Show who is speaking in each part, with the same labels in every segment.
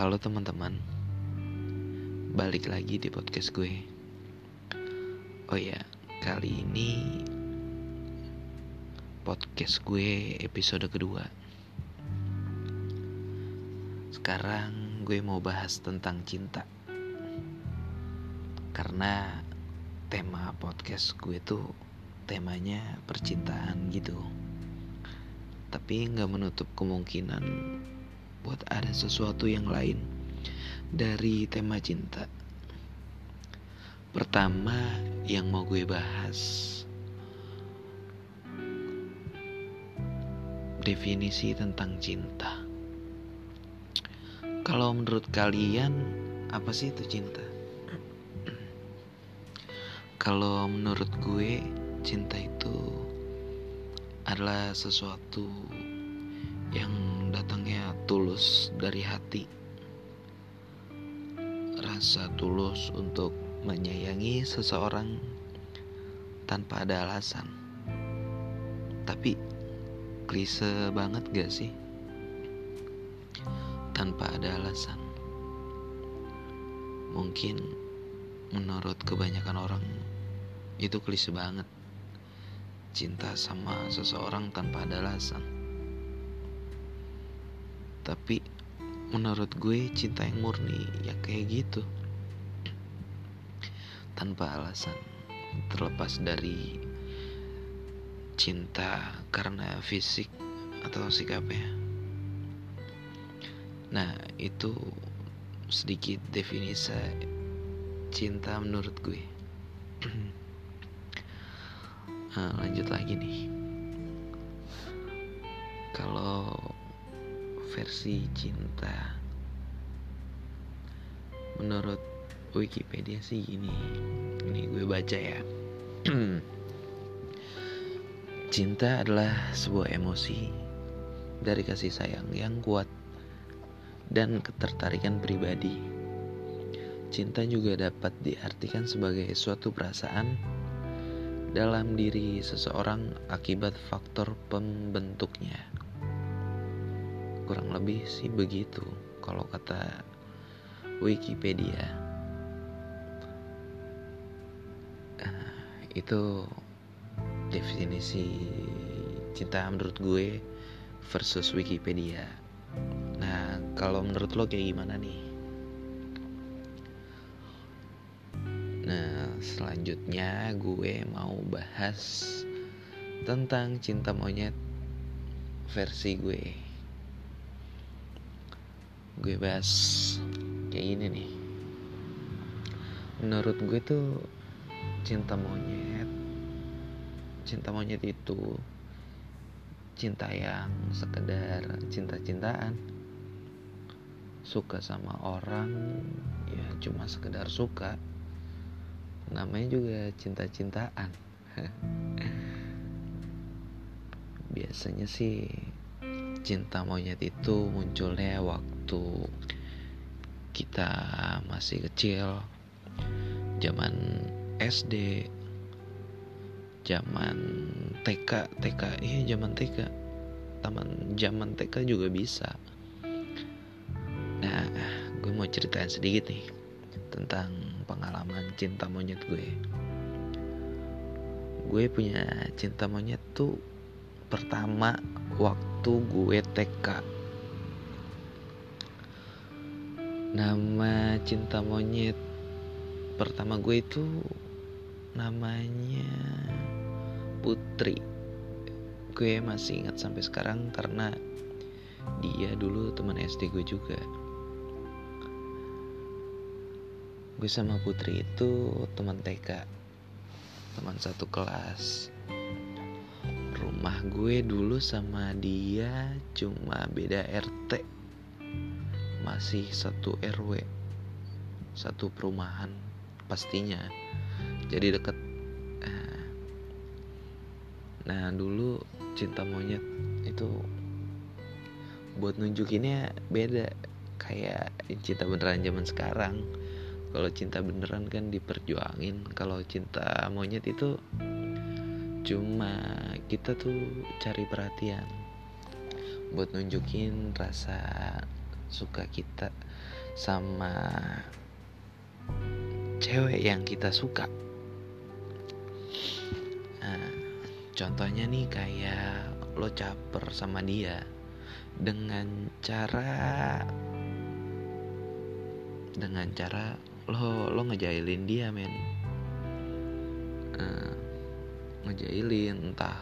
Speaker 1: Halo teman-teman. Balik lagi di podcast gue. Oh ya, kali ini Podcast gue episode kedua. Sekarang gue mau bahas tentang cinta. Karena tema podcast gue tuh temanya percintaan gitu. Tapi nggak menutup kemungkinan buat ada sesuatu yang lain dari tema cinta. Pertama yang mau gue bahas definisi tentang cinta. Kalau menurut kalian apa sih itu cinta? Kalau menurut gue cinta itu adalah sesuatu tulus dari hati. Rasa tulus untuk menyayangi seseorang tanpa ada alasan. Tapi klise banget gak sih? Tanpa ada alasan. Mungkin menurut kebanyakan orang itu klise banget. Cinta sama seseorang tanpa ada alasan tapi menurut gue cinta yang murni ya kayak gitu. Tanpa alasan terlepas dari cinta karena fisik atau sikapnya nah itu sedikit definisi cinta menurut gue. Nah, lanjut lagi nih. Kalau versi cinta. Menurut Wikipedia sih gini ini gue baca ya. Cinta adalah sebuah emosi dari kasih sayang yang kuat dan ketertarikan pribadi. Cinta juga dapat diartikan sebagai suatu perasaan dalam diri seseorang akibat faktor pembentuknya kurang lebih sih begitu kalau kata Wikipedia. Uh, itu definisi cinta menurut gue versus Wikipedia. Nah kalau menurut lo kayak gimana nih? Nah selanjutnya gue mau bahas tentang cinta monyet versi gue gue bahas kayak gini nih. Menurut gue tuh cinta monyet cinta monyet itu cinta yang sekedar cinta-cintaan. Suka sama orang ya cuma sekedar suka. Namanya juga cinta-cintaan. Biasanya sih cinta monyet itu munculnya waktu kita masih kecil zaman SD zaman TK TK iya zaman TK taman zaman TK juga bisa. Nah gue mau ceritain sedikit nih tentang pengalaman cinta monyet gue. Gue punya cinta monyet tuh pertama waktu gue TK nama cinta monyet pertama gue itu namanya Putri. Gue masih ingat sampai sekarang karena dia dulu teman SD gue juga. Gue sama Putri itu teman TK teman satu kelas. Rumah gue dulu sama dia cuma beda RT masih satu RW satu perumahan pastinya jadi deket. Nah dulu cinta monyet itu buat nunjukinnya beda kayak cinta beneran zaman sekarang. Kalau cinta beneran kan diperjuangin kalau cinta monyet itu cuma kita tuh cari perhatian buat nunjukin rasa suka kita sama cewek yang kita suka. Nah, contohnya nih kayak lo caper sama dia dengan cara dengan cara lo lo ngejailin dia men. Uh, ngejailin entah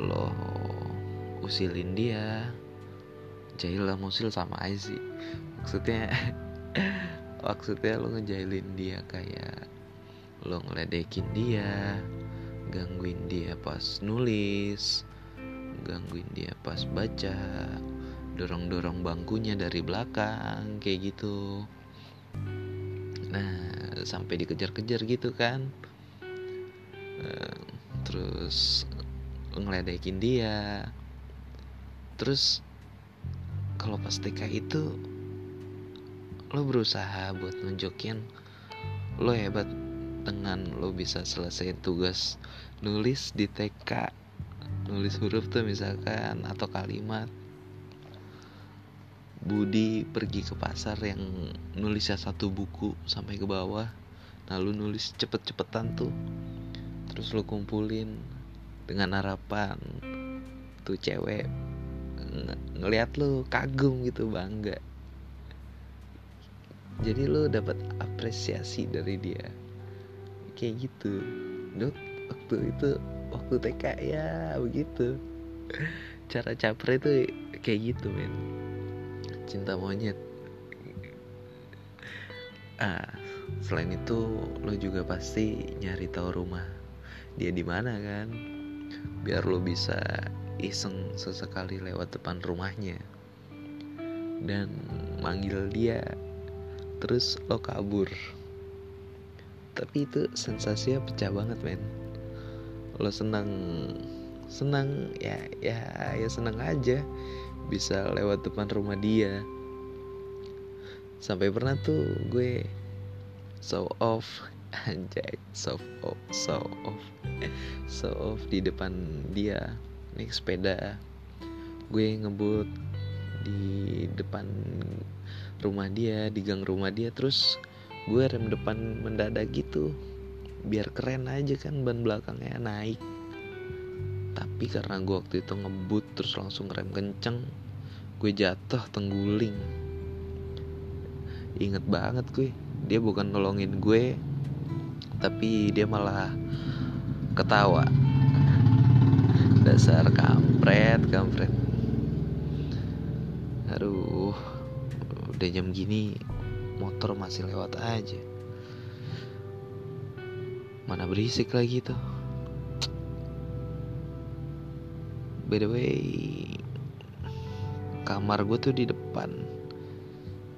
Speaker 1: lo usilin dia jail lah musil sama aja maksudnya maksudnya lo ngejailin dia kayak lo ngeledekin dia gangguin dia pas nulis gangguin dia pas baca dorong-dorong bangkunya dari belakang kayak gitu. Nah sampai dikejar-kejar gitu kan. Uh, terus ngeledekin dia. Terus kalau pas TK itu lo berusaha buat nunjukin lo hebat dengan lo bisa selesai tugas nulis di TK nulis huruf tuh misalkan atau kalimat. Budi pergi ke pasar yang nulisnya satu buku sampai ke bawah lalu nulis cepet-cepetan tuh. Terus lo kumpulin dengan harapan tuh cewek ng ngelihat lo kagum gitu bangga. Jadi lo dapat apresiasi dari dia. Kayak gitu. Dok waktu itu waktu TK ya begitu. Cara caper itu kayak gitu men. Cinta monyet. Ah selain itu lo juga pasti nyari tahu rumah dia di mana kan? Biar lo bisa iseng sesekali lewat depan rumahnya dan manggil dia. Terus lo kabur. Tapi itu sensasinya pecah banget men. Lo senang senang ya ya ya senang aja bisa lewat depan rumah dia. Sampai pernah tuh gue so off anjay so off so off so off di depan dia naik sepeda. Gue ngebut di depan rumah dia di gang rumah dia terus gue rem depan mendadak gitu. Biar keren aja kan ban belakangnya naik. Tapi karena gue waktu itu ngebut terus langsung rem kenceng gue jatuh tengguling. Inget banget gue dia bukan nolongin gue tapi dia malah ketawa dasar kampret kampret. Aduh udah jam gini motor masih lewat aja. Mana berisik lagi tuh. By the way kamar gue tuh di depan.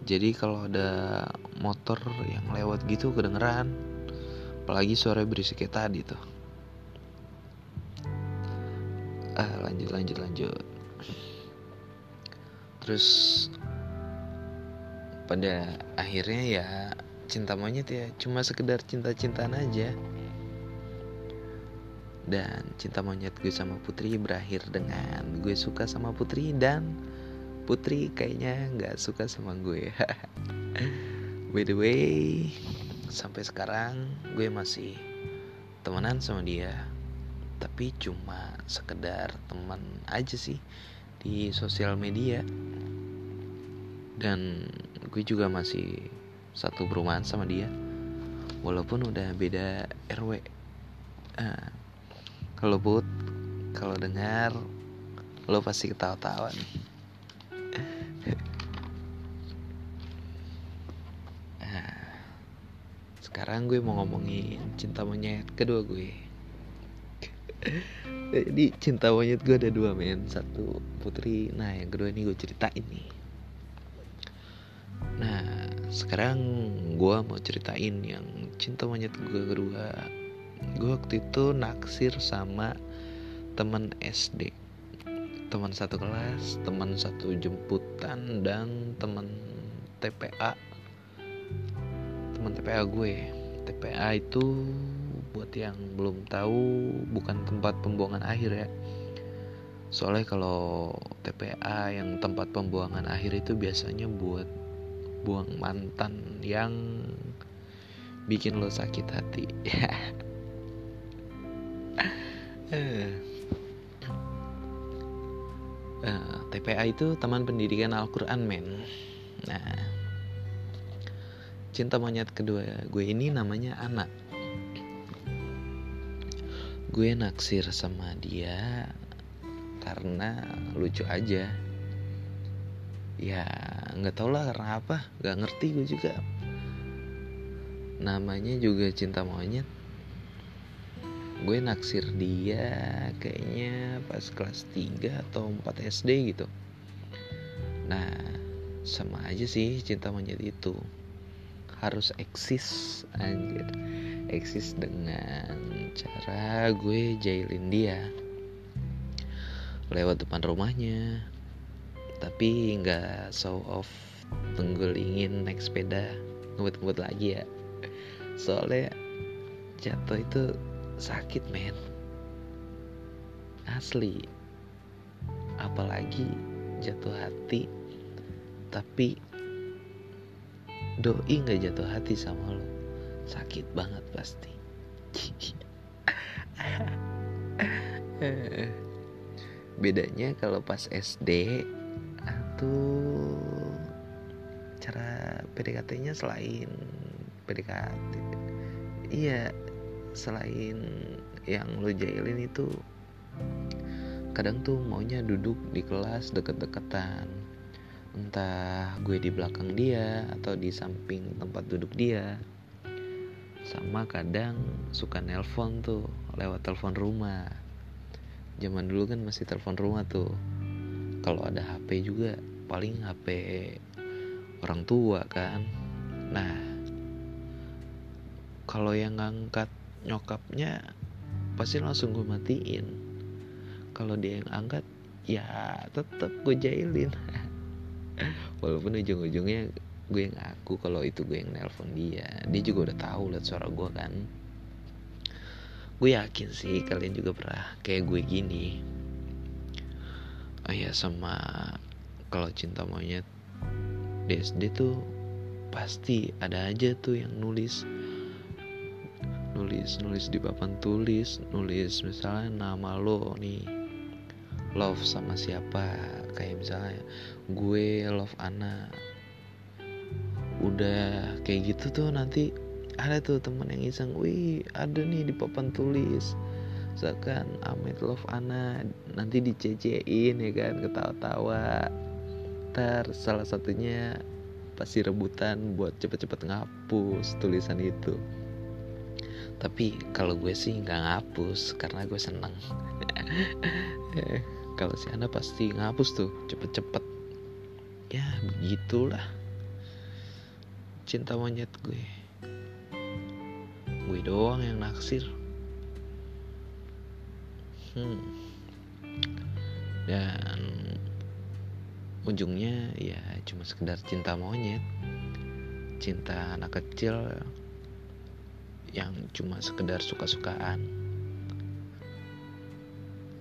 Speaker 1: Jadi kalau ada motor yang lewat gitu kedengeran. Apalagi suara berisik kayak tadi tuh lanjut lanjut lanjut. Terus pada akhirnya ya cinta monyet ya cuma sekedar cinta-cintaan aja. Dan cinta monyet gue sama Putri berakhir dengan gue suka sama Putri dan Putri kayaknya nggak suka sama gue. By the way sampai sekarang gue masih temenan sama dia tapi cuma sekedar teman aja sih di sosial media. Dan gue juga masih satu perumahan sama dia. Walaupun udah beda RW uh, kalau but kalau dengar lo pasti ketawa-tawa nih. Sekarang gue mau ngomongin cinta monyet kedua gue jadi cinta monyet gue ada dua men. Satu putri. Nah yang kedua ini gue ceritain nih. Nah sekarang gue mau ceritain yang cinta monyet gue kedua. Gue waktu itu naksir sama teman SD teman satu kelas teman satu jemputan dan teman TPA teman TPA gue TPA itu buat yang belum tahu bukan tempat pembuangan akhir ya. Soalnya kalau TPA yang tempat pembuangan akhir itu biasanya buat buang mantan yang bikin lo sakit hati. Uh, TPA itu teman pendidikan Al-Quran men. Nah cinta monyet kedua gue ini namanya anak gue naksir sama dia karena lucu aja. Ya nggak tau lah karena apa nggak ngerti gue juga. Namanya juga cinta monyet. Gue naksir dia kayaknya pas kelas 3 atau 4 SD gitu. Nah sama aja sih cinta monyet itu. Harus eksis anjir eksis dengan cara gue jailin dia. Lewat depan rumahnya. Tapi nggak show off tenggulingin naik sepeda ngebut-ngebut lagi ya. Soalnya jatuh itu sakit men. Asli. Apalagi jatuh hati. Tapi doi nggak jatuh hati sama lo sakit banget pasti. Bedanya kalau pas SD atau cara PDKT-nya selain PDKT iya selain yang lo jailin itu kadang tuh maunya duduk di kelas deket-deketan. Entah gue di belakang dia atau di samping tempat duduk dia sama kadang suka nelpon tuh lewat telepon rumah. Zaman dulu kan masih telepon rumah tuh. Kalau ada HP juga paling HP orang tua kan. Nah kalau yang ngangkat nyokapnya pasti langsung gue matiin. Kalau dia yang angkat ya tetap gue jailin. Walaupun ujung-ujungnya gue ngaku kalau itu gue yang nelpon dia. Dia juga udah tahu liat suara gue kan. Gue yakin sih kalian juga pernah kayak gue gini. Oh ya sama kalau cinta monyet di SD tuh pasti ada aja tuh yang nulis. Nulis nulis di papan tulis nulis misalnya nama lo nih love sama siapa. Kayak misalnya gue love Ana udah kayak gitu tuh nanti ada tuh temen yang iseng wih ada nih di papan tulis. Misalkan Ahmed love Ana nanti dicecein ya kan ketawa-tawa. Ntar salah satunya pasti rebutan buat cepet-cepet ngapus tulisan itu. Tapi kalau gue sih nggak ngapus karena gue seneng. Kalau si Anda pasti ngapus tuh cepet-cepet. Ya begitulah cinta monyet gue. Gue doang yang naksir. Hmm. dan ujungnya ya cuma sekedar cinta monyet. Cinta anak kecil yang cuma sekedar suka-sukaan.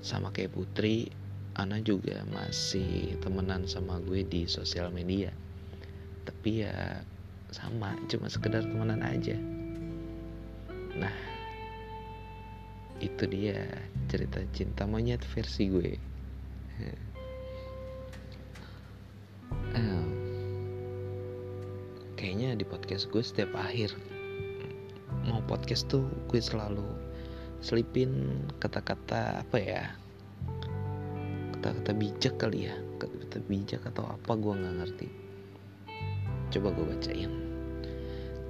Speaker 1: Sama kayak Putri Ana juga masih temenan sama gue di sosial media. Tapi ya sama cuma sekedar temenan aja. Nah itu dia cerita cinta monyet versi gue. Kayaknya di podcast gue setiap akhir mau podcast tuh gue selalu selipin kata-kata apa ya? Kata-kata bijak kali ya. Kata-kata bijak atau apa gue nggak ngerti coba gue bacain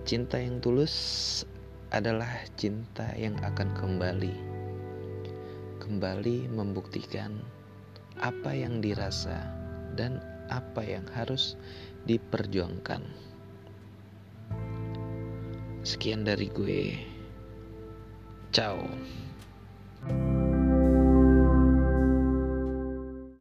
Speaker 1: cinta yang tulus adalah cinta yang akan kembali kembali membuktikan apa yang dirasa dan apa yang harus diperjuangkan. Sekian dari gue. Ciao.